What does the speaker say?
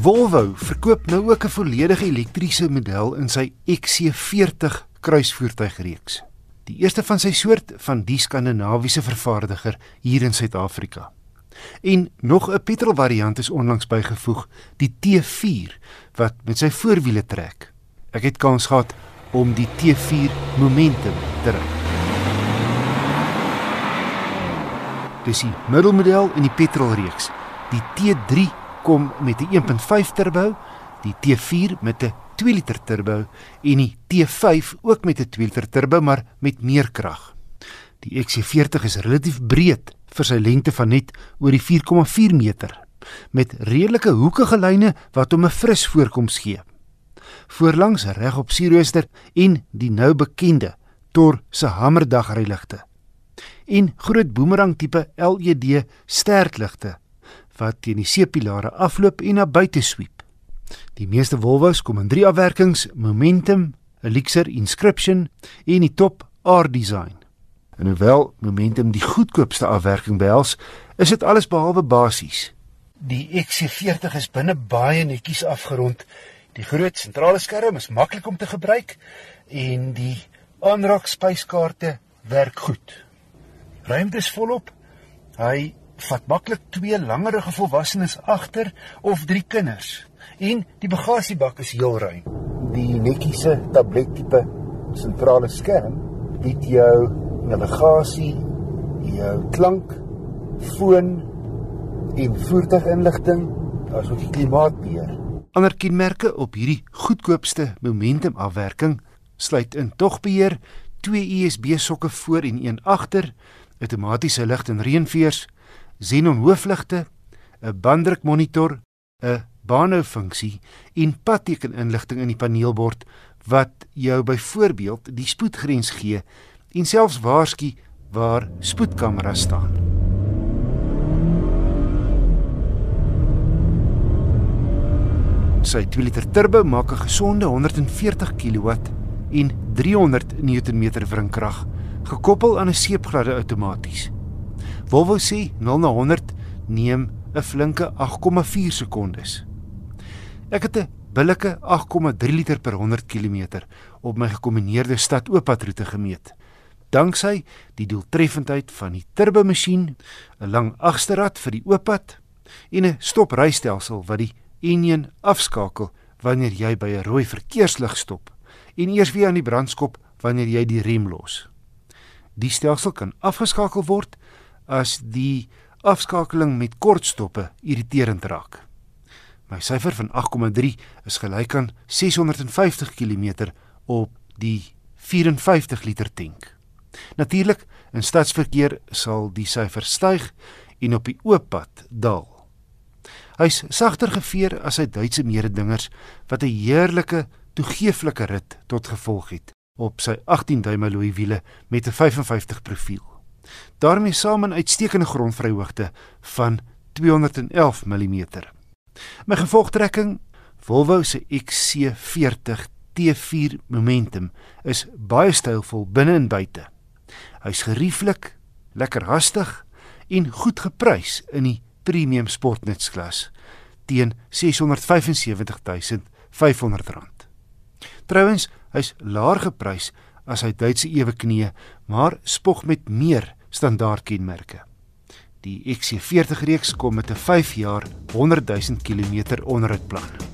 Volvo verkoop nou ook 'n volledige elektriese model in sy XC40 kruisvoertuigreeks. Die eerste van sy soort van die skandinawiese vervaardiger hier in Suid-Afrika. En nog 'n petrolvariant is onlangs bygevoeg, die T4 wat met sy voorwiele trek. Ek het kans gehad om die T4 Momentum te ry. Dis die middelmodel in die petrolreeks. Die T3 kom met 'n 1.5 turbo, die T4 met 'n 2 liter turbo en die T5 ook met 'n 2 liter turbo maar met meer krag. Die XC40 is relatief breed vir sy lengte van net oor die 4,4 meter met redelike hoekige lyne wat hom 'n fris voorkoms gee. Voorlangs reg op sierrooster en die nou bekende Tor se hamerdagryligte. En groot boomerang tipe LED sterkligte wat teen die seepilare afloop en na buite sweep. Die meeste Volvo's kom in drie afwerkings: Momentum, Elixir Inscription en die top R-design. En hoewel Momentum die goedkoopste afwerking behels, is dit alles behalwe basies. Die XC40 is binne baie netjies afgerond. Die groot sentrale skerm is maklik om te gebruik en die aanraak spyskaarte werk goed. Ruimte is volop. Hy vat maklik twee langerige volwassenes agter of drie kinders. En die bagasiebak is heel ruim. Die netjiese tablettipe sentrale skerm bied jou navigasie, jou klank, foon en voertuiginligting asook die klimaatbeheer. Ander kenmerke op hierdie goedkoopste momentum afwerking sluit in togbeheer, twee USB sokke voor en een agter, outomatiese lig en reënveers, Xenon hoofligte, 'n banddrukmonitor, 'n baanhou-funksie en padtekeninligting in die paneelbord wat jou byvoorbeeld die spoedgrens gee en selfs waarsku waar spoedkameras staan. Sy 2 liter turbo maak 'n gesonde 140 kW en 300 Nm wrinkrag gekoppel aan 'n seepgladde outomaties. Volvo sê 0 na 100 neem 'n flinke 8,4 sekondes. Ek het 'n billike 8,3 liter per 100 km op my gekombineerde stad-ooppadroete gemeet. Danksy die doeltreffendheid van die turbomasjien, 'n lang agterrad vir die ooppad en 'n stoprystelsel wat die enjin afskakel wanneer jy by 'n rooi verkeerslig stop en eers weer aan die brandskop wanneer jy die rem los. Die stelsel kan afgeskakel word as die afskakeling met kortstoppe irriterend raak. My syfer van 8,3 is gelyk aan 650 km op die 54 liter tank. Natuurlik, in stadsverkeer sal die syfer styg en op die oop pad daal. Hy's sagter geveer as sy Duitse mededingers wat 'n heerlike toegeeflike rit tot gevolg het op sy 18 duim alloy wiele met 'n 55 profiel daarmee saam 'n uitstekende grondvryhoogte van 211 mm. My gevolgtrekking Volvo se XC40 T4 Momentum is baie stylvol binne en buite. Hy's gerieflik, lekker hastig en goed geprys in die premium sportnutsklas teen R675.500. Trouwens, hy's laer geprys as hy Duitse ewe knie, maar spog met meer standaard kenmerke. Die XC40 reeks kom met 'n 5 jaar 100 000 km onderhoudplan.